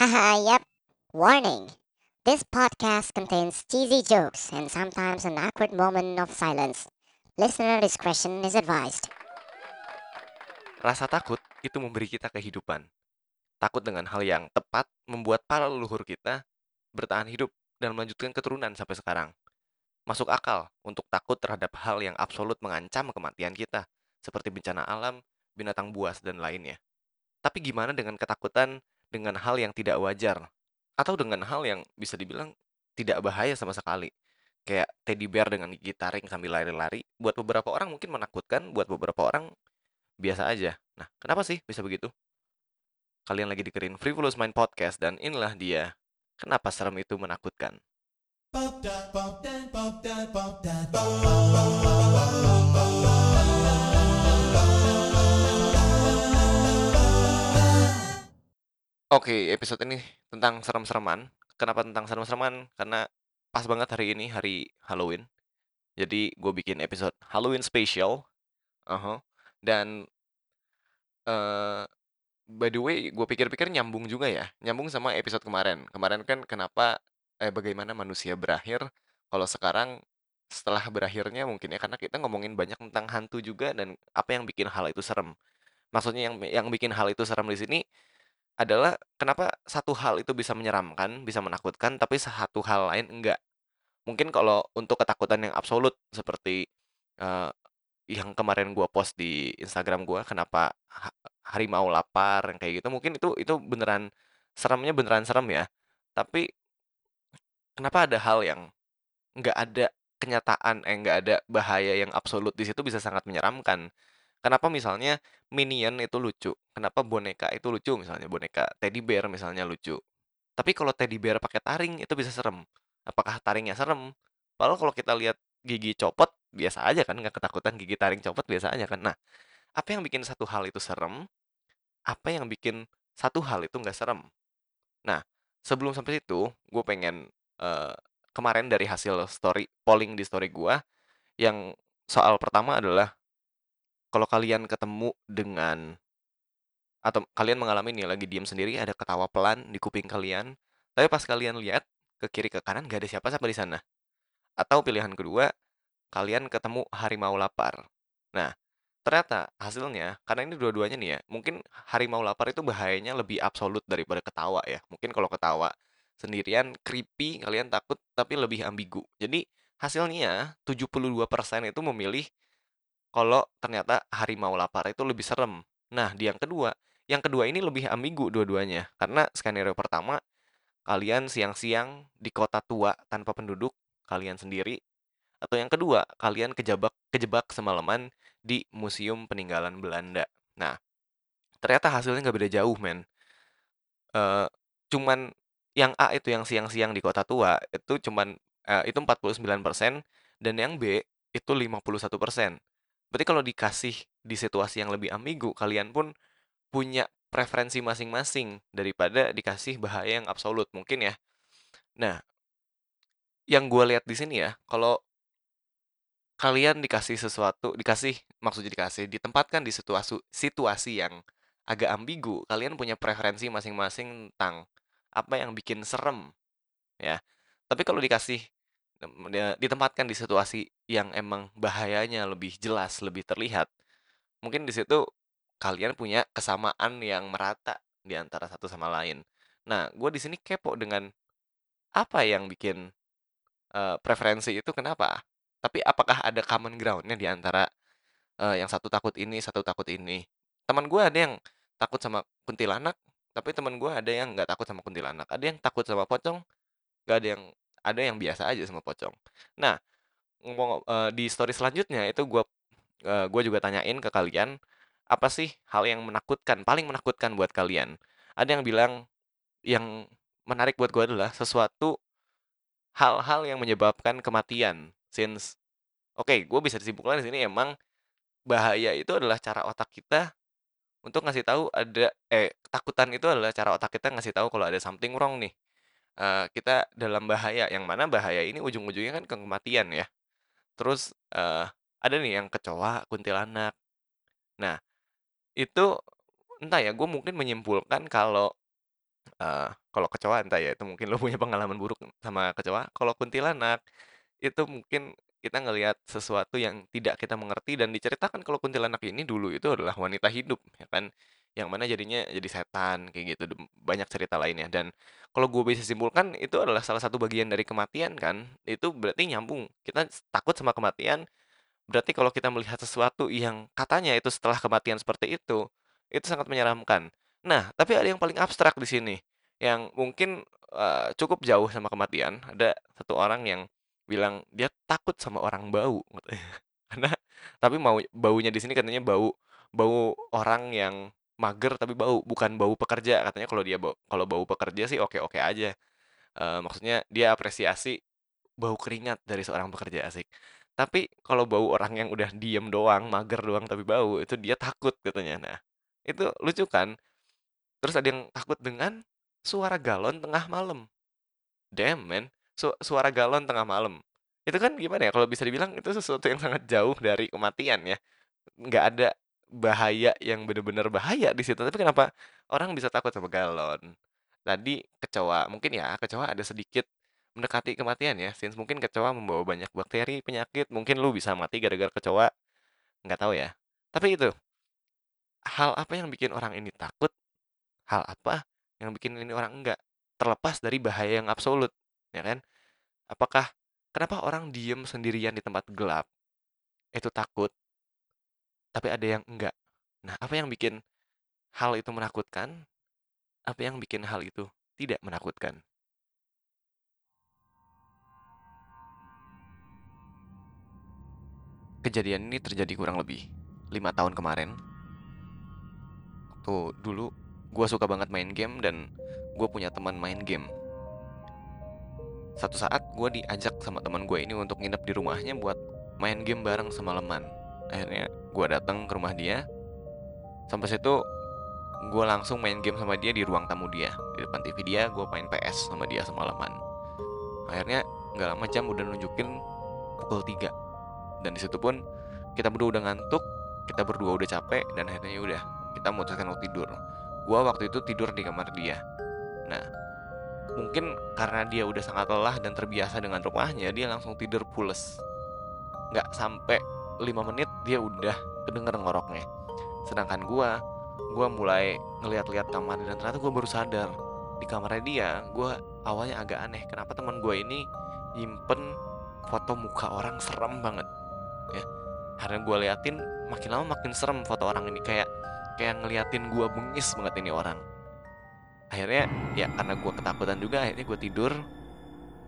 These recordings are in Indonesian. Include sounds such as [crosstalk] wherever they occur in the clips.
Haha, yep. Warning. This podcast contains cheesy jokes and sometimes an awkward moment of silence. Listener discretion is advised. Rasa takut itu memberi kita kehidupan. Takut dengan hal yang tepat membuat para leluhur kita bertahan hidup dan melanjutkan keturunan sampai sekarang. Masuk akal untuk takut terhadap hal yang absolut mengancam kematian kita, seperti bencana alam, binatang buas, dan lainnya. Tapi gimana dengan ketakutan dengan hal yang tidak wajar? Atau dengan hal yang bisa dibilang tidak bahaya sama sekali? Kayak teddy bear dengan gigi taring sambil lari-lari, buat beberapa orang mungkin menakutkan, buat beberapa orang biasa aja. Nah, kenapa sih bisa begitu? Kalian lagi dengerin Frivolous Mind Podcast dan inilah dia. Kenapa serem itu menakutkan? Oke, episode ini tentang serem-sereman. Kenapa tentang serem-sereman? Karena pas banget hari ini hari Halloween. Jadi gue bikin episode Halloween special. Uh-huh. Dan eh by the way, gue pikir-pikir nyambung juga ya. Nyambung sama episode kemarin. Kemarin kan kenapa eh bagaimana manusia berakhir kalau sekarang setelah berakhirnya mungkin ya karena kita ngomongin banyak tentang hantu juga dan apa yang bikin hal itu serem. Maksudnya yang yang bikin hal itu serem di sini adalah kenapa satu hal itu bisa menyeramkan, bisa menakutkan, tapi satu hal lain enggak. Mungkin kalau untuk ketakutan yang absolut seperti eh, yang kemarin gua post di Instagram gua, kenapa ha- harimau lapar yang kayak gitu, mungkin itu itu beneran seremnya beneran serem ya. Tapi kenapa ada hal yang nggak ada kenyataan, eh nggak ada bahaya yang absolut di situ bisa sangat menyeramkan. Kenapa misalnya Minion itu lucu? Kenapa boneka itu lucu misalnya boneka teddy bear misalnya lucu. Tapi kalau teddy bear pakai taring itu bisa serem. Apakah taringnya serem? Padahal kalau kita lihat gigi copot biasa aja kan nggak ketakutan gigi taring copot biasa aja kan. Nah, apa yang bikin satu hal itu serem? Apa yang bikin satu hal itu nggak serem? Nah, sebelum sampai situ, gue pengen eh, kemarin dari hasil story polling di story gue yang soal pertama adalah kalau kalian ketemu dengan atau kalian mengalami nih lagi diam sendiri ada ketawa pelan di kuping kalian, tapi pas kalian lihat ke kiri ke kanan gak ada siapa-siapa di sana. Atau pilihan kedua, kalian ketemu harimau lapar. Nah, ternyata hasilnya karena ini dua-duanya nih ya, mungkin harimau lapar itu bahayanya lebih absolut daripada ketawa ya. Mungkin kalau ketawa sendirian creepy, kalian takut tapi lebih ambigu. Jadi hasilnya 72% itu memilih kalau ternyata harimau lapar itu lebih serem. Nah, di yang kedua, yang kedua ini lebih ambigu dua-duanya. Karena skenario pertama, kalian siang-siang di kota tua tanpa penduduk, kalian sendiri. Atau yang kedua, kalian kejebak kejebak semalaman di museum peninggalan Belanda. Nah, ternyata hasilnya nggak beda jauh, men. Eh, cuman yang A itu yang siang-siang di kota tua itu cuman eh, itu 49% dan yang B itu 51%. Berarti kalau dikasih di situasi yang lebih ambigu, kalian pun punya preferensi masing-masing daripada dikasih bahaya yang absolut mungkin ya. Nah, yang gue lihat di sini ya, kalau kalian dikasih sesuatu, dikasih maksudnya dikasih, ditempatkan di situasi situasi yang agak ambigu, kalian punya preferensi masing-masing tentang apa yang bikin serem, ya. Tapi kalau dikasih ditempatkan di situasi yang emang bahayanya lebih jelas, lebih terlihat, mungkin di situ kalian punya kesamaan yang merata di antara satu sama lain. Nah, gue di sini kepo dengan apa yang bikin eh, preferensi itu kenapa? Tapi apakah ada common groundnya di antara eh, yang satu takut ini, satu takut ini? Teman gue ada yang takut sama kuntilanak, tapi teman gue ada yang nggak takut sama kuntilanak. Ada yang takut sama pocong, nggak ada yang ada yang biasa aja sama pocong. Nah, ngomong eh, di story selanjutnya itu gue gue juga tanyain ke kalian apa sih hal yang menakutkan, paling menakutkan buat kalian? Ada yang bilang yang menarik buat gue adalah sesuatu hal-hal yang menyebabkan kematian. Since, oke, gue bisa disimpulkan di sini emang bahaya itu adalah cara otak kita untuk ngasih tahu ada eh ketakutan itu adalah cara otak kita ngasih tahu kalau ada something wrong nih. Eh, kita dalam bahaya yang mana bahaya ini ujung-ujungnya kan ke kematian ya. Terus eh, ada nih yang kecoa, kuntilanak. Nah, itu entah ya, gue mungkin menyimpulkan kalau Eee, kalau kecoa entah ya itu mungkin lo punya pengalaman buruk sama kecoa. Kalau kuntilanak, itu mungkin kita ngelihat sesuatu yang tidak kita mengerti dan diceritakan kalau kuntilanak ini dulu itu adalah wanita hidup, ya kan. Yang mana jadinya jadi setan, kayak gitu, banyak cerita lainnya. Dan kalau gue bisa simpulkan itu adalah salah satu bagian dari kematian kan, itu berarti nyambung. Kita takut sama kematian, berarti kalau kita melihat sesuatu yang katanya itu setelah kematian seperti itu, itu sangat menyeramkan. Nah, tapi ada yang paling abstrak di sini, yang mungkin, eee, cukup jauh sama kematian. Ada satu orang yang bilang dia takut sama orang bau. [laughs] Karena tapi mau baunya di sini katanya bau bau orang yang mager tapi bau, bukan bau pekerja. Katanya kalau dia bau kalau bau pekerja sih oke-oke aja. Eee, maksudnya dia apresiasi bau keringat dari seorang pekerja, asik. Tapi kalau bau orang yang udah diem doang, mager doang tapi bau, itu dia takut katanya. Nah, itu lucu kan? Terus ada yang takut dengan suara galon tengah malam. Damn man, su suara galon tengah malam. Itu kan gimana ya, kalau bisa dibilang itu sesuatu yang sangat jauh dari kematian ya. Nggak ada bahaya yang bener-bener bahaya di situ, tapi kenapa orang bisa takut sama galon? Tadi kecoa, mungkin ya kecoa ada sedikit mendekati kematian ya, since mungkin kecoa membawa banyak bakteri, penyakit, mungkin lu bisa mati gara-gara kecoa, nggak tahu ya. Tapi itu, hal apa yang bikin orang ini takut? Hal apa yang bikin ini orang enggak? Terlepas dari bahaya yang absolut, ya kan? Apakah kenapa orang diem sendirian di tempat gelap, itu takut tapi ada yang enggak? Nah, apa yang bikin hal itu menakutkan? Apa yang bikin hal itu tidak menakutkan? Kejadian ini terjadi kurang lebih 5 tahun kemarin. Tuh, dulu gue suka banget main game dan gue punya teman main game. Satu saat gue diajak sama teman gue ini untuk nginep di rumahnya buat main game bareng semalaman. Akhirnya gue datang ke rumah dia. Sampai situ gue langsung main game sama dia di ruang tamu dia. Di depan TV dia, gue main PS sama dia semalaman. Akhirnya nggak lama jam udah nunjukin pukul 3 dan di situ pun kita berdua udah ngantuk kita berdua udah capek dan akhirnya ya udah kita memutuskan untuk tidur gua waktu itu tidur di kamar dia nah mungkin karena dia udah sangat lelah dan terbiasa dengan rumahnya dia langsung tidur pules nggak sampai 5 menit dia udah kedenger ngoroknya. Sedangkan gua gua mulai ngeliat-liat kamar dan ternyata gua baru sadar di kamarnya dia gua awalnya agak aneh kenapa teman gue ini nyimpen foto muka orang serem banget ya. Karena gue liatin makin lama makin serem foto orang ini kayak kayak ngeliatin gue bengis banget ini orang. Akhirnya ya karena gue ketakutan juga akhirnya gue tidur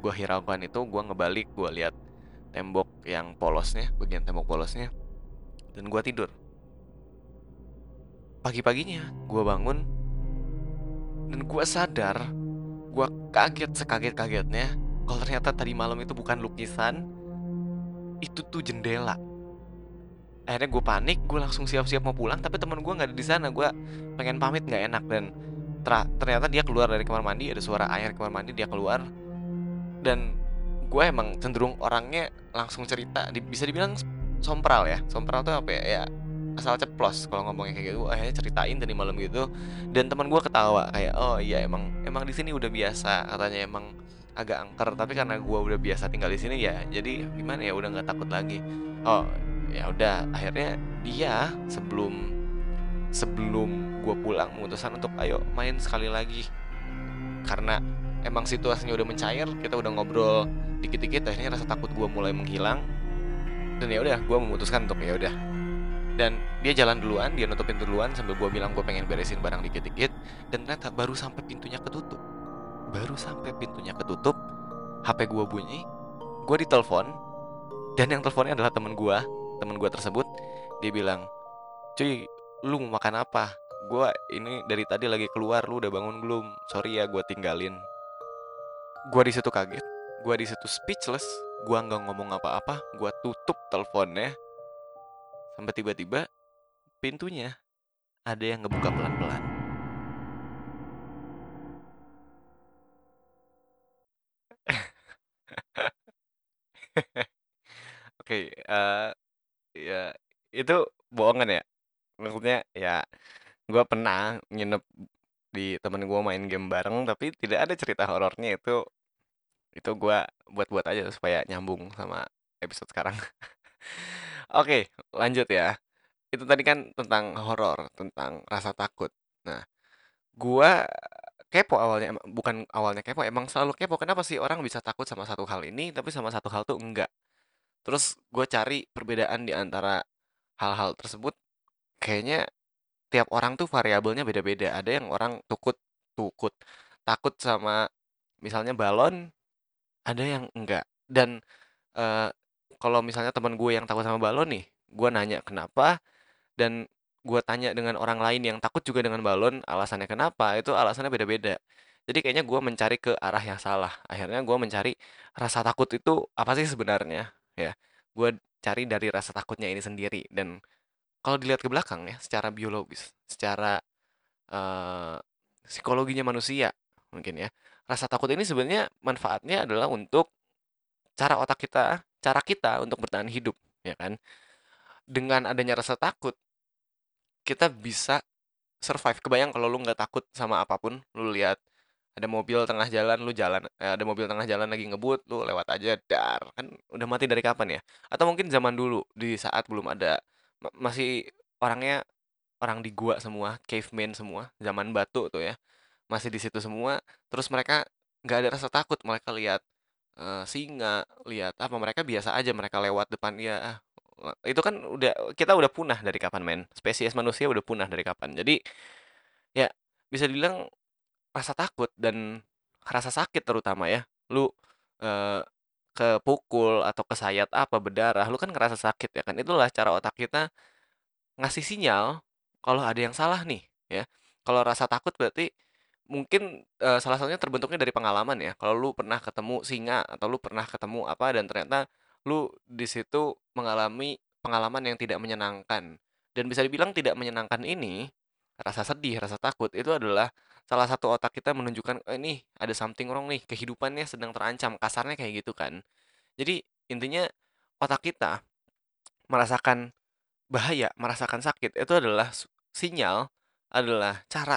gue hiraukan itu gue ngebalik gue lihat tembok yang polosnya bagian tembok polosnya dan gue tidur. Pagi-paginya gue bangun dan gue sadar gue kaget sekaget-kagetnya kalau ternyata tadi malam itu bukan lukisan itu tuh jendela. Akhirnya gue panik gue langsung siap-siap mau pulang tapi teman gue nggak ada di sana gue pengen pamit nggak enak dan ternyata dia keluar dari kamar mandi ada suara air kamar mandi dia keluar dan gue emang cenderung orangnya langsung cerita bisa dibilang sompral ya. Sompral tuh apa ya, ya asal ceplos kalau ngomongnya kayak gitu. Akhirnya ceritain tadi malam gitu. Dan teman gue ketawa kayak oh iya emang emang di sini udah biasa katanya emang agak angker. Tapi karena gue udah biasa tinggal di sini ya jadi gimana ya udah nggak takut lagi. Oh ya udah akhirnya dia sebelum sebelum gue pulang memutuskan untuk ayo main sekali lagi. Karena emang situasinya udah mencair kita udah ngobrol dikit-dikit akhirnya rasa takut gue mulai menghilang. Dan ya udah gue memutuskan untuk ya udah. Dan dia jalan duluan dia nutup pintu duluan sambil gue bilang gue pengen beresin barang dikit-dikit. Dan ternyata baru sampai pintunya ketutup. Baru sampai pintunya ketutup HP gue bunyi gue ditelepon. Dan yang teleponnya adalah temen gue temen gue tersebut. Dia bilang cuy lu mau makan apa? Gue ini dari tadi lagi keluar lu udah bangun belum? Sorry ya gue tinggalin gue di situ kaget. Gue di situ speechless. Gue nggak ngomong apa-apa. Gue tutup teleponnya. Sampai tiba-tiba pintunya ada yang ngebuka pelan-pelan. [laughs] Oke eh ya itu bohongan ya? Maksudnya ya gue pernah nginep di temen gue main game bareng tapi tidak ada cerita horornya itu itu gue buat-buat aja supaya nyambung sama episode sekarang. [laughs] Oke, lanjut ya. Itu tadi kan tentang horor, tentang rasa takut. Nah, gua kepo awalnya, bukan awalnya kepo, emang selalu kepo. Kenapa sih orang bisa takut sama satu hal ini, tapi sama satu hal tuh enggak? Terus gue cari perbedaan di antara hal-hal tersebut. Kayaknya tiap orang tuh variabelnya beda-beda. Ada yang orang tukut, tukut, takut sama misalnya balon, ada yang enggak. Dan uh, kalau misalnya teman gue yang takut sama balon nih, gue nanya kenapa, dan gue tanya dengan orang lain yang takut juga dengan balon, alasannya kenapa, itu alasannya beda-beda. Jadi kayaknya gue mencari ke arah yang salah. Akhirnya gue mencari rasa takut itu apa sih sebenarnya, ya. Gue cari dari rasa takutnya ini sendiri. Dan kalau dilihat ke belakang ya, secara biologis, secara uh, psikologinya manusia mungkin ya, rasa takut ini sebenarnya manfaatnya adalah untuk cara otak kita cara kita untuk bertahan hidup, ya kan? Dengan adanya rasa takut, kita bisa survive. Kebayang kalau lu nggak takut sama apa pun, lu lihat ada mobil tengah jalan, lu jalan, eh, ada mobil tengah jalan lagi ngebut, lu lewat aja, dar, kan udah mati dari kapan ya? Atau mungkin zaman dulu, di saat belum ada, masih orangnya orang di gua semua, caveman semua, zaman batu tuh ya, masih di situ semua, terus mereka nggak ada rasa takut, mereka lihat uh, singa, lihat apa, mereka biasa aja mereka lewat depan ya itu kan udah kita udah punah dari kapan men, spesies manusia udah punah dari kapan. Jadi, ya bisa dibilang rasa takut dan rasa sakit terutama ya, lu, uh, kepukul atau kesayat apa, berdarah, lu kan ngerasa sakit ya kan, itulah cara otak kita ngasih sinyal kalau ada yang salah nih ya. Kalau rasa takut berarti Mungkin, uh, salah satunya terbentuknya dari pengalaman ya. Kalau lu pernah ketemu singa atau lu pernah ketemu apa dan ternyata lu di situ mengalami pengalaman yang tidak menyenangkan. Dan bisa dibilang tidak menyenangkan ini, rasa sedih, rasa takut itu adalah salah satu otak kita menunjukkan, "Oh ini ada something wrong nih, kehidupannya sedang terancam." Kasarnya kayak gitu kan. Jadi intinya otak kita merasakan bahaya, merasakan sakit itu adalah sinyal, adalah cara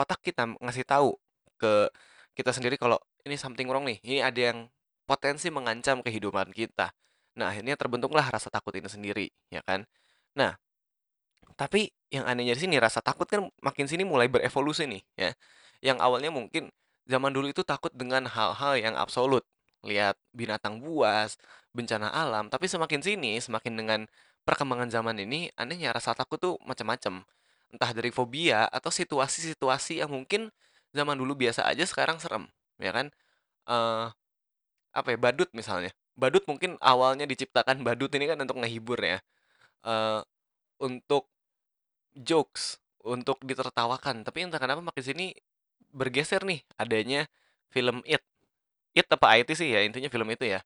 otak kita ngasih tahu ke kita sendiri kalau ini something wrong nih, ini ada yang potensi mengancam kehidupan kita. Nah, akhirnya terbentuklah rasa takut ini sendiri, ya kan? Nah, tapi yang anehnya di sini rasa takut kan makin sini mulai berevolusi nih, ya. Yang awalnya mungkin zaman dulu itu takut dengan hal-hal yang absolut, lihat binatang buas, bencana alam, tapi semakin sini, semakin dengan perkembangan zaman ini, anehnya rasa takut tuh macam-macam entah dari fobia atau situasi-situasi yang mungkin zaman dulu biasa aja sekarang serem, ya kan? Uh, apa ya, badut misalnya. Badut mungkin awalnya diciptakan badut ini kan untuk ngehibur ya, uh, untuk jokes, untuk ditertawakan, tapi entah kenapa makin sini bergeser nih adanya film It. It apa IT sih ya, intinya film itu ya.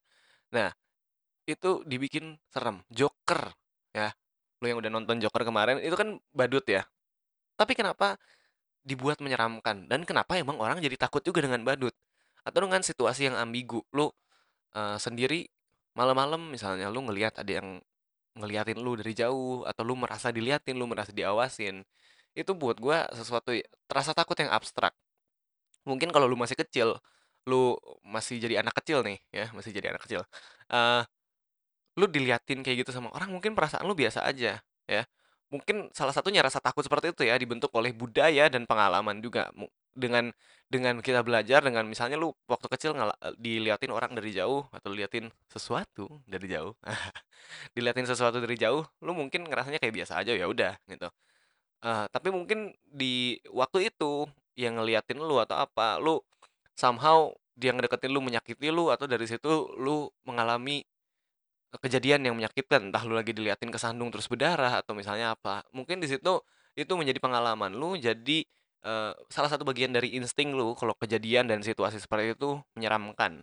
Nah, itu dibikin serem, Joker ya. Lu yang udah nonton Joker kemarin, itu kan badut ya. Tapi kenapa dibuat menyeramkan? Dan kenapa emang orang jadi takut juga dengan badut? Atau dengan situasi yang ambigu, lu, uh, sendiri malam-malam misalnya lu ngelihat ada yang ngeliatin lu dari jauh, atau lu merasa diliatin, lu merasa diawasin. Itu buat gua sesuatu terasa takut yang abstrak. Mungkin kalau lu masih kecil, lu masih jadi anak kecil nih ya, masih jadi anak kecil, uh, lu diliatin kayak gitu sama orang mungkin perasaan lu biasa aja, ya. Mungkin salah satunya rasa takut seperti itu ya, dibentuk oleh budaya dan pengalaman juga. Dengan dengan kita belajar dengan misalnya lu waktu kecil ngala diliatin orang dari jauh atau liatin sesuatu dari jauh. [laughs] Diliatin sesuatu dari jauh, lu mungkin ngerasanya kayak biasa aja, ya udah gitu. Uh, tapi mungkin di waktu itu yang ngeliatin lu atau apa, lu somehow dia ngedeketin lu, menyakiti lu atau dari situ lu mengalami kejadian yang menyakitkan, entah lu lagi diliatin kesandung terus berdarah atau misalnya apa. Mungkin di situ itu menjadi pengalaman lu jadi uh, salah satu bagian dari insting lu kalau kejadian dan situasi seperti itu menyeramkan.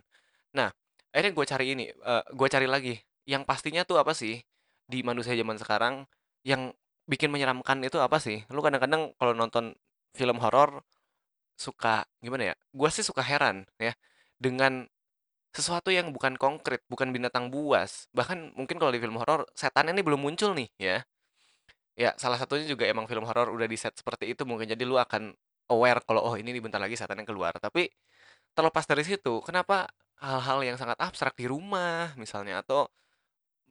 Nah, akhirnya gue cari ini, uh, gue cari lagi yang pastinya tuh apa sih di manusia zaman sekarang yang bikin menyeramkan itu apa sih? Lu kadang-kadang kalau nonton film horor suka gimana ya? Gue sih suka heran ya dengan sesuatu yang bukan konkret, bukan binatang buas, bahkan mungkin kalau di film horor setan ini belum muncul nih ya. Ya, salah satunya juga emang film horor udah di-set seperti itu mungkin jadi lu akan aware kalau, "Oh, ini nih bentar lagi setannya keluar." Tapi terlepas dari situ, kenapa hal-hal yang sangat abstrak di rumah misalnya atau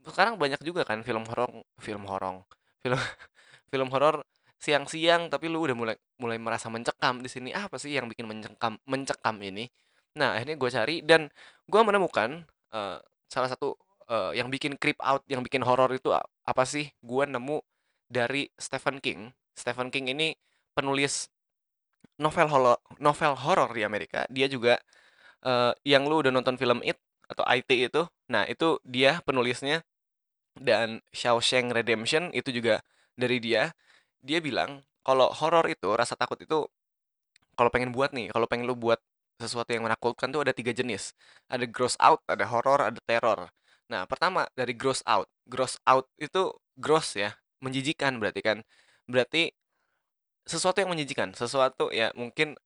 sekarang banyak juga kan film horor film horor film [laughs] film horor siang-siang tapi lu udah mulai mulai merasa mencekam di sini, apa sih yang bikin mencekam mencekam ini? Nah, akhirnya gue cari dan gue menemukan, eee, salah satu, eee, yang bikin creep out, yang bikin horor itu apa sih? Gue nemu dari Stephen King. Stephen King ini penulis novel holo novel horor di Amerika. Dia juga, eee, yang lu udah nonton film It atau IT itu, nah itu dia penulisnya. Dan Shawshank Redemption itu juga dari dia. Dia bilang kalau horor itu, rasa takut itu kalau pengen buat nih, kalau pengen lu buat sesuatu yang menakutkan tuh ada 3 jenis. Ada gross out, ada horor, ada teror. Nah, pertama dari gross out. Gross out itu gross ya, menjijikan berarti kan. Berarti sesuatu yang menjijikan, sesuatu ya mungkin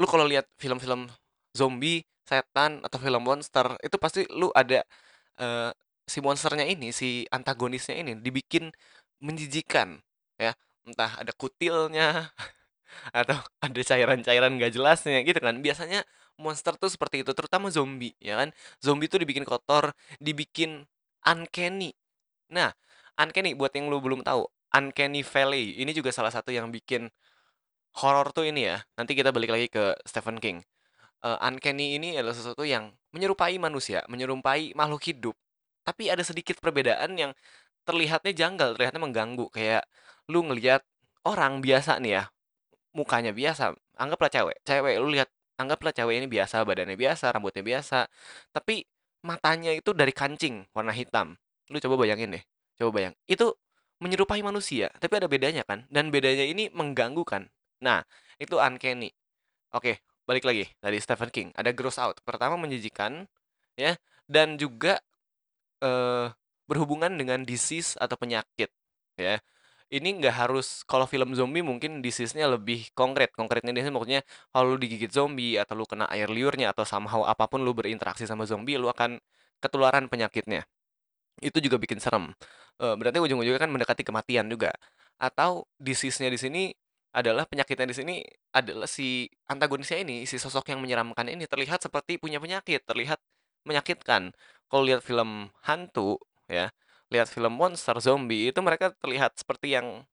lu kalau lihat film-film zombie, setan, atau film monster, itu pasti lu ada, eee, si monsternya ini, si antagonisnya ini dibikin menjijikan ya. Entah ada kutilnya [laughs] atau ada cairan-cairan nggak jelasnya gitu kan. Biasanya monster tuh seperti itu, terutama zombie ya kan. Zombie tuh dibikin kotor, dibikin uncanny. Nah, uncanny buat yang lu belum tahu, Uncanny Valley ini juga salah satu yang bikin horor tuh ini ya, nanti kita balik lagi ke Stephen King. Eee, uncanny ini adalah sesuatu yang menyerupai manusia, menyerupai makhluk hidup, tapi ada sedikit perbedaan yang terlihatnya janggal, terlihatnya mengganggu. Kayak lu ngelihat orang biasa nih ya, mukanya biasa, anggaplah cewek, cewek lu lihat anggaplah cewek ini biasa, badannya biasa, rambutnya biasa, tapi matanya itu dari kancing warna hitam. Lu coba bayangin deh, coba bayang. Itu menyerupai manusia, tapi ada bedanya kan, dan bedanya ini mengganggu kan. Nah, itu uncanny. Oke, balik lagi dari Stephen King, ada gross out. Pertama menjijikan ya, dan juga, eee, berhubungan dengan disease atau penyakit ya. Ini nggak harus kalau film zombie mungkin disease-nya lebih konkret. Konkretnya di sini maksudnya kalau lu digigit zombie atau lu kena air liurnya atau somehow apa pun lu berinteraksi sama zombie, lu akan ketularan penyakitnya. Itu juga bikin serem. Berarti ujung-ujungnya kan mendekati kematian juga. Atau disease-nya di sini adalah penyakitnya di sini adalah si antagonisnya ini, si sosok yang menyeramkan ini terlihat seperti punya penyakit, terlihat menyakitkan. Kalau lihat film hantu ya, lihat film monster, zombie, itu mereka terlihat seperti yang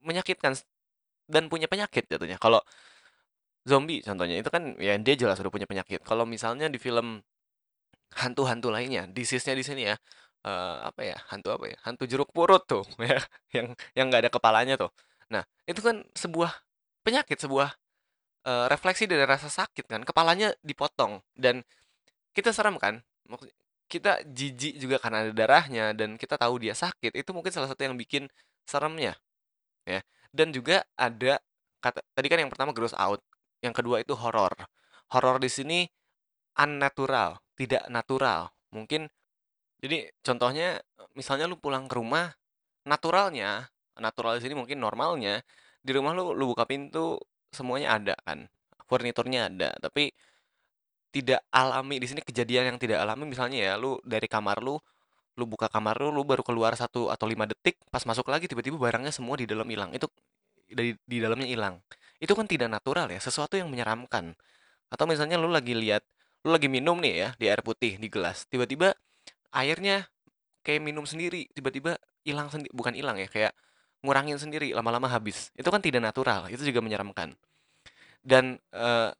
menyakitkan dan punya penyakit jatuhnya. Kalau zombie contohnya, itu kan ya dia jelas udah punya penyakit. Kalau misalnya di film hantu-hantu lainnya, disease-nya di sini ya, eee, apa ya, hantu apa ya, hantu jeruk purut tuh [laughs] ya, yang yang nggak ada kepalanya tuh. Nah, itu kan sebuah penyakit, sebuah, eee, refleksi dari rasa sakit kan, kepalanya dipotong dan kita serem kan, kita jijik juga karena ada darahnya dan kita tahu dia sakit, itu mungkin salah satu yang bikin seremnya, ya. Dan juga ada kata tadi kan yang pertama gross out, yang kedua itu horor. Horor di sini unnatural, tidak natural. Mungkin jadi contohnya, misalnya lu pulang ke rumah, naturalnya, natural di sini mungkin normalnya, di rumah lu lu buka pintu semuanya ada kan, furniturnya ada, tapi tidak alami di sini kejadian yang tidak alami misalnya ya, lu dari kamar lu, lu buka kamar lu, lu baru keluar 1 atau 5 detik, pas masuk lagi tiba-tiba barangnya semua di dalam hilang, itu dari di dalamnya hilang. Itu kan tidak natural ya, sesuatu yang menyeramkan. Atau misalnya lu lagi lihat lu lagi minum nih ya, di air putih, di gelas, tiba-tiba airnya kayak minum sendiri, tiba-tiba hilang sendi bukan hilang ya, kayak ngurangin sendiri, lama-lama habis. Itu kan tidak natural, itu juga menyeramkan. Dan, eee,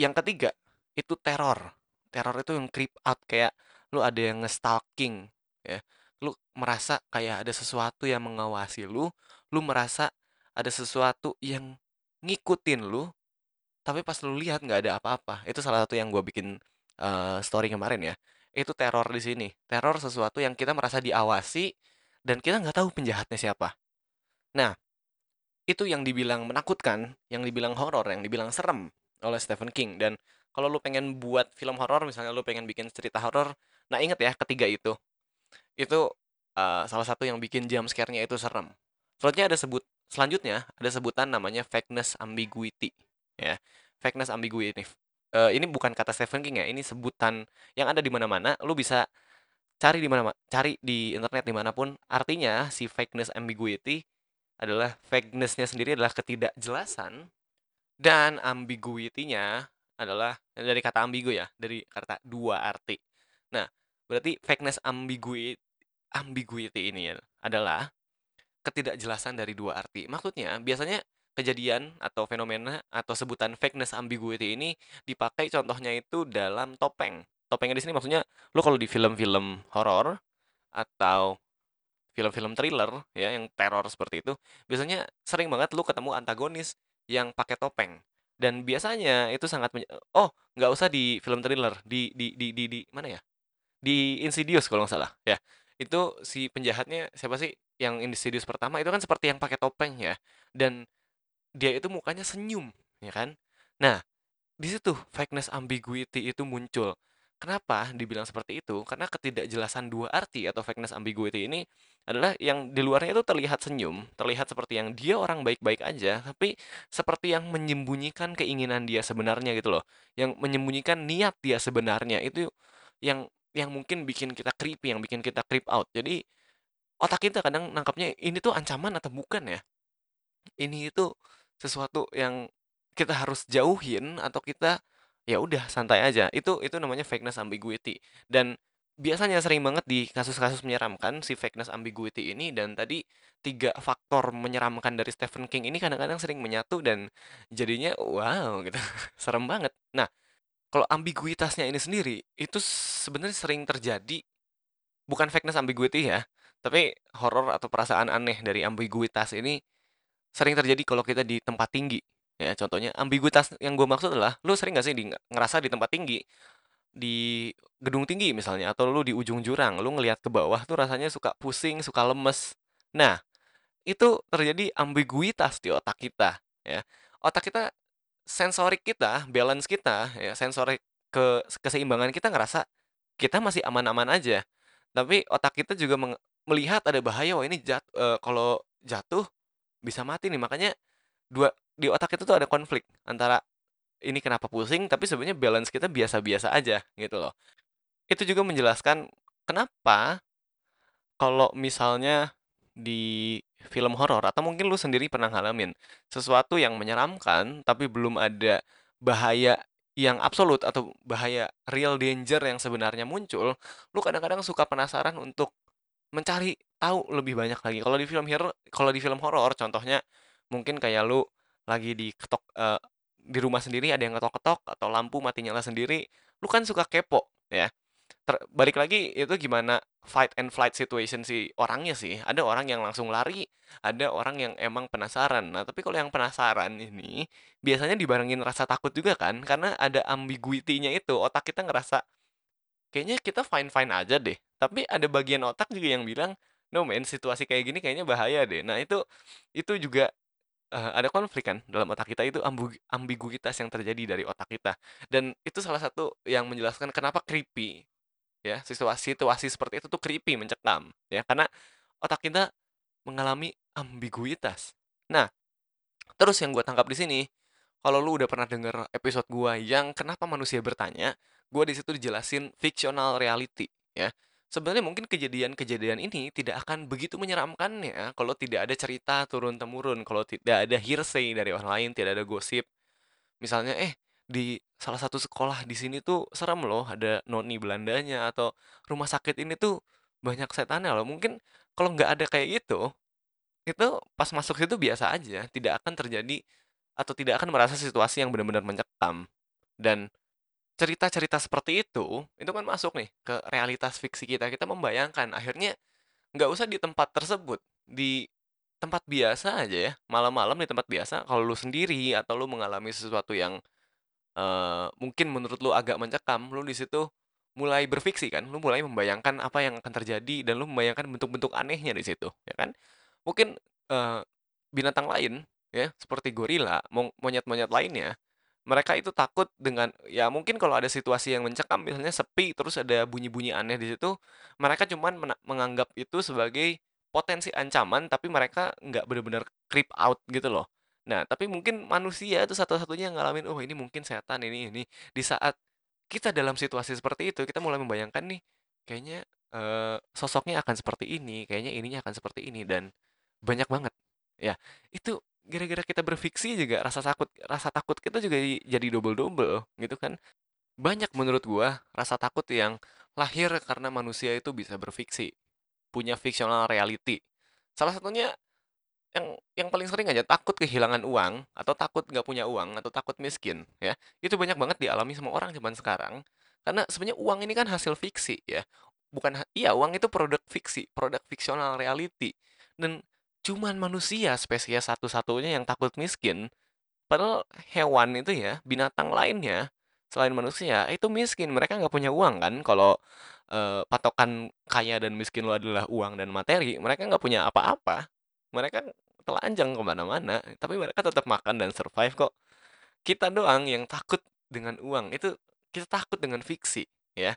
yang ketiga, itu teror. Teror itu yang creep out, kayak lu ada yang nge-stalking ya, lu merasa kayak ada sesuatu yang mengawasi lu, lu merasa ada sesuatu yang ngikutin lu, tapi pas lu lihat nggak ada apa-apa. Itu salah satu yang gua bikin, eee, story kemarin ya. Itu teror di sini. Teror sesuatu yang kita merasa diawasi dan kita nggak tahu penjahatnya siapa. Nah, itu yang dibilang menakutkan, yang dibilang horor, yang dibilang serem oleh Stephen King. Dan kalau lu pengen buat film horor, misalnya lu pengen bikin cerita horor, nah inget ya ketiga itu. Itu, eee, salah satu yang bikin jump scare-nya itu serem. Selanjutnya ada sebut selanjutnya ada sebutan namanya vagueness ambiguity ya. Vagueness ambiguity, eee, ini bukan kata Stephen King ya, ini sebutan yang ada di mana-mana, lu bisa cari di mana ma cari di internet di mana pun. Artinya si vagueness ambiguity adalah vagueness-nya sendiri adalah ketidakjelasan Dan ambiguity-nya adalah dari kata ambigu ya, dari kata dua arti. Nah, berarti vagueness ambiguity ambiguity ini adalah ketidakjelasan dari dua arti. Maksudnya, biasanya kejadian atau fenomena atau sebutan vagueness ambiguity ini dipakai contohnya itu dalam topeng. Topengnya di sini maksudnya lu kalau di film-film horor atau film-film thriller ya yang teror seperti itu, biasanya sering banget lu ketemu antagonis yang pakai topeng. Dan biasanya itu sangat oh, nggak usah di film thriller, di di di di di mana ya? Di Insidious kalau nggak salah, ya. Itu si penjahatnya siapa sih yang Insidious pertama itu kan seperti yang pakai topeng ya, dan dia itu mukanya senyum, ya kan. Nah, di situ vagueness ambiguity itu muncul. Kenapa dibilang seperti itu? Karena ketidakjelasan dua arti atau vagueness ambiguity ini adalah yang di luarnya itu terlihat senyum, terlihat seperti yang dia orang baik-baik aja, tapi seperti yang menyembunyikan keinginan dia sebenarnya gitu loh. Yang menyembunyikan niat dia sebenarnya itu yang yang mungkin bikin kita creepy, yang bikin kita creep out. Jadi otak kita kadang nangkapnya ini tuh ancaman atau bukan ya? Ini itu sesuatu yang kita harus jauhin atau kita ya udah santai aja. Itu itu namanya vagueness ambiguity. Dan biasanya sering banget di kasus-kasus menyeramkan si vagueness ambiguity ini dan tadi tiga faktor menyeramkan dari Stephen King ini kadang-kadang sering menyatu dan jadinya wow gitu. [laughs] Serem banget. Nah, kalau ambiguitasnya ini sendiri itu sebenarnya sering terjadi bukan vagueness ambiguity ya, tapi horor atau perasaan aneh dari ambiguitas ini sering terjadi kalau kita di tempat tinggi. Ya, contohnya ambiguitas yang gue maksud adalah lu sering gak sih di, ngerasa di tempat tinggi di gedung tinggi misalnya atau lu di ujung jurang lu ngelihat ke bawah tuh rasanya suka pusing suka lemes. Nah itu terjadi ambiguitas di otak kita ya. Otak kita sensorik kita balance kita ya sensorik ke keseimbangan kita ngerasa kita masih aman-aman aja. Tapi otak kita juga melihat ada bahaya wah ini jat eh, kalau jatuh bisa mati nih. Makanya dua di otak kita tuh ada konflik antara ini kenapa pusing tapi sebenarnya balance kita biasa-biasa aja gitu loh. Itu juga menjelaskan kenapa kalau misalnya di film horor atau mungkin lu sendiri pernah ngalamin sesuatu yang menyeramkan tapi belum ada bahaya yang absolut atau bahaya real danger yang sebenarnya muncul, lu kadang-kadang suka penasaran untuk mencari tahu lebih banyak lagi. Kalau di film horor, kalau di film horor contohnya mungkin kayak lu lagi diketok eee, di rumah sendiri ada yang ngetok-ketok atau lampu mati nyala sendiri, lu kan suka kepo ya. Ter balik lagi itu gimana fight and flight situation si orangnya sih. Ada orang yang langsung lari, ada orang yang emang penasaran. Nah, tapi kalau yang penasaran ini biasanya dibarengin rasa takut juga kan, karena ada ambiguity-nya itu. Otak kita ngerasa kayaknya kita fine-fine aja deh. Tapi ada bagian otak juga yang bilang, "No man, situasi kayak gini kayaknya bahaya deh." Nah, itu itu juga Eee, ada konflik kan dalam otak kita itu ambiguitas yang terjadi dari otak kita, dan itu salah satu yang menjelaskan kenapa creepy ya, situasi-situasi seperti itu tuh creepy, mencekam ya, karena otak kita mengalami ambiguitas. Nah, terus yang gue tangkap di sini, kalau lu udah pernah denger episode gua yang "Kenapa Manusia Bertanya", gua di situ dijelasin fictional reality ya. Sebenarnya mungkin kejadian-kejadian ini tidak akan begitu menyeramkan ya kalau tidak ada cerita turun-temurun, kalau tidak ada hearsay dari orang lain, tidak ada gosip. Misalnya, "Eh, di salah satu sekolah di sini tuh serem loh, ada noni Belandanya," atau "Rumah sakit ini tuh banyak setannya loh." Mungkin kalau nggak ada kayak gitu, itu pas masuk situ biasa aja, tidak akan terjadi atau tidak akan merasa situasi yang benar-benar mencekam. Dan cerita-cerita seperti itu, itu kan masuk nih ke realitas fiksi kita. Kita membayangkan, akhirnya nggak usah di tempat tersebut, di tempat biasa aja ya, malam-malam di tempat biasa, kalau lu sendiri atau lu mengalami sesuatu yang Eee, mungkin menurut lu agak mencekam, lu di situ mulai berfiksi kan, lu mulai membayangkan apa yang akan terjadi dan lu membayangkan bentuk-bentuk anehnya di situ, ya kan. Mungkin, eee, binatang lain ya, seperti gorila, mo monyet-monyet lainnya, mereka itu takut dengan ya mungkin kalau ada situasi yang mencekam, misalnya sepi, terus ada bunyi-bunyi aneh di situ, mereka cuman menganggap itu sebagai potensi ancaman, tapi mereka nggak benar-benar creep out gitu loh. Nah, tapi mungkin manusia itu satu-satunya yang ngalamin, "Oh, ini mungkin setan, ini ini." Di saat kita dalam situasi seperti itu, kita mulai membayangkan nih, kayaknya, eee, sosoknya akan seperti ini, kayaknya ininya akan seperti ini, dan banyak banget. Ya, itu gara-gara kita berfiksi juga rasa takut rasa takut kita juga jadi double-double gitu kan. Banyak menurut gua rasa takut yang lahir karena manusia itu bisa berfiksi, punya fictional reality. Salah satunya yang yang paling sering aja takut kehilangan uang atau takut nggak punya uang atau takut miskin ya. Itu banyak banget dialami sama orang zaman sekarang. Karena sebenarnya uang ini kan hasil fiksi ya. Bukan iya uang itu produk fiksi, produk fictional reality. Dan cuman manusia spesies satu-satunya yang takut miskin. Padahal hewan itu ya, binatang lainnya selain manusia itu miskin. Mereka nggak punya uang kan. Kalau eh, patokan kaya dan miskin lo adalah uang dan materi, mereka nggak punya apa-apa. Mereka telanjang ke mana-mana, tapi mereka tetap makan dan survive kok. Kita doang yang takut dengan uang. Itu kita takut dengan fiksi, ya.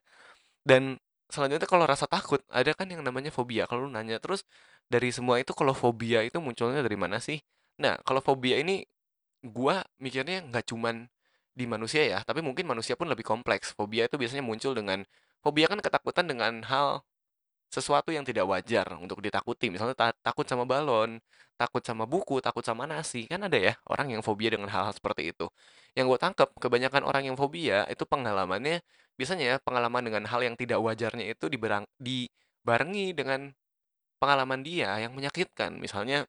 Dan selanjutnya kalau rasa takut, ada kan yang namanya fobia. Kalau lu nanya terus dari semua itu kalau fobia itu munculnya dari mana sih? Nah, kalau fobia ini gua mikirnya nggak cuman di manusia ya, tapi mungkin manusia pun lebih kompleks. Fobia itu biasanya muncul dengan fobia kan ketakutan dengan hal sesuatu yang tidak wajar untuk ditakuti. Misalnya ta- takut sama balon, takut sama buku, takut sama nasi. Kan ada ya orang yang fobia dengan hal-hal seperti itu. Yang gue tangkap, kebanyakan orang yang fobia itu pengalamannya biasanya ya pengalaman dengan hal yang tidak wajarnya itu diberang, dibarengi dengan pengalaman dia yang menyakitkan. Misalnya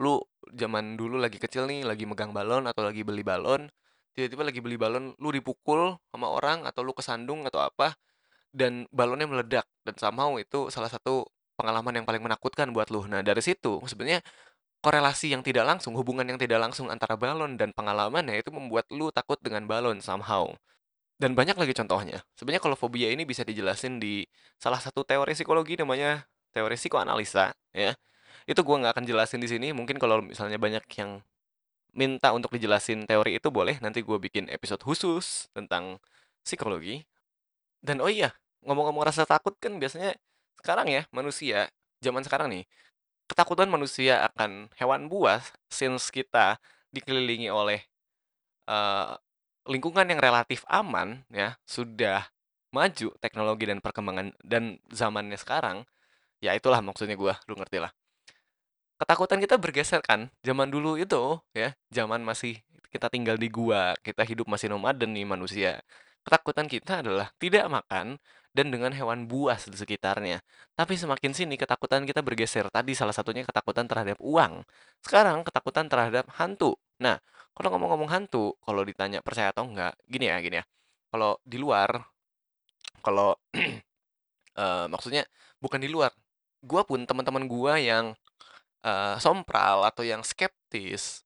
lu zaman dulu lagi kecil nih, lagi megang balon atau lagi beli balon, tiba-tiba lagi beli balon, lu dipukul sama orang atau lu kesandung atau apa, dan balonnya meledak dan somehow itu salah satu pengalaman yang paling menakutkan buat lu. Nah, dari situ sebenarnya korelasi yang tidak langsung, hubungan yang tidak langsung antara balon dan pengalamannya itu membuat lu takut dengan balon somehow. Dan banyak lagi contohnya. Sebenarnya kalau fobia ini bisa dijelasin di salah satu teori psikologi namanya teori psikoanalisa, ya. Itu gua nggak akan jelasin di sini. Mungkin kalau misalnya banyak yang minta untuk dijelasin teori itu boleh nanti gue bikin episode khusus tentang psikologi. Dan oh iya, ngomong-ngomong rasa takut kan biasanya sekarang ya manusia zaman sekarang nih ketakutan manusia akan hewan buas since kita dikelilingi oleh eh, lingkungan yang relatif aman ya sudah maju teknologi dan perkembangan dan zamannya sekarang ya itulah maksudnya gua lu ngerti lah. Ketakutan kita bergeser kan zaman dulu itu ya zaman masih kita tinggal di gua kita hidup masih nomaden nih manusia. Ketakutan kita adalah tidak makan dan dengan hewan buas di sekitarnya. Tapi semakin sini ketakutan kita bergeser. Tadi salah satunya ketakutan terhadap uang. Sekarang ketakutan terhadap hantu. Nah kalau ngomong-ngomong hantu kalau ditanya percaya atau enggak gini ya gini ya. Kalau di luar kalau [clears throat] eh, maksudnya bukan di luar gua pun teman-teman gua yang Eee, sompral atau yang skeptis,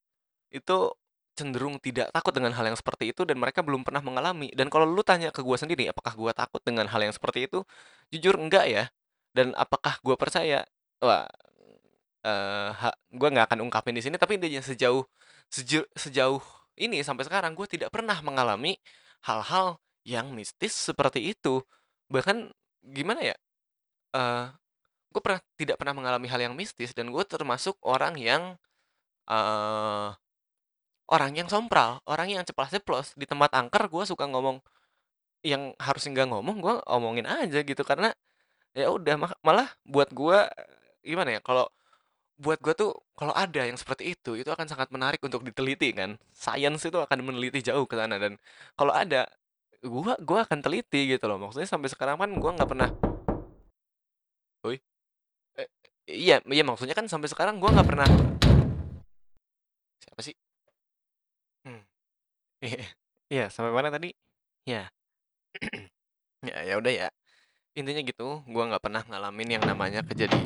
itu cenderung tidak takut dengan hal yang seperti itu dan mereka belum pernah mengalami. Dan kalau lu tanya ke gua sendiri, apakah gua takut dengan hal yang seperti itu? Jujur enggak ya. Dan apakah gua percaya? Wah, eee, ha gua nggak akan ungkapin di sini, tapi intinya sejauh seju sejauh ini sampai sekarang gua tidak pernah mengalami hal-hal yang mistis seperti itu. Bahkan gimana ya, eee Gue pernah tidak pernah mengalami hal yang mistis dan gue termasuk orang yang, eee, orang yang sompral, orang yang ceplas-ceplos. Di tempat angker gue suka ngomong yang harusnya nggak ngomong, gue omongin aja gitu. Karena ya udah ma malah buat gue, gimana ya, kalau buat gue tuh kalau ada yang seperti itu, itu akan sangat menarik untuk diteliti kan. Sains itu akan meneliti jauh ke sana dan kalau ada, gue gua akan teliti gitu loh. Maksudnya sampai sekarang kan gue nggak pernah Oi, iya iya maksudnya kan sampai sekarang gue nggak pernah siapa sih? Hmm, iya iya, sampai mana tadi? Ya, [clears throat] ya ya udah ya. Intinya gitu, gua nggak pernah ngalamin yang namanya kejadi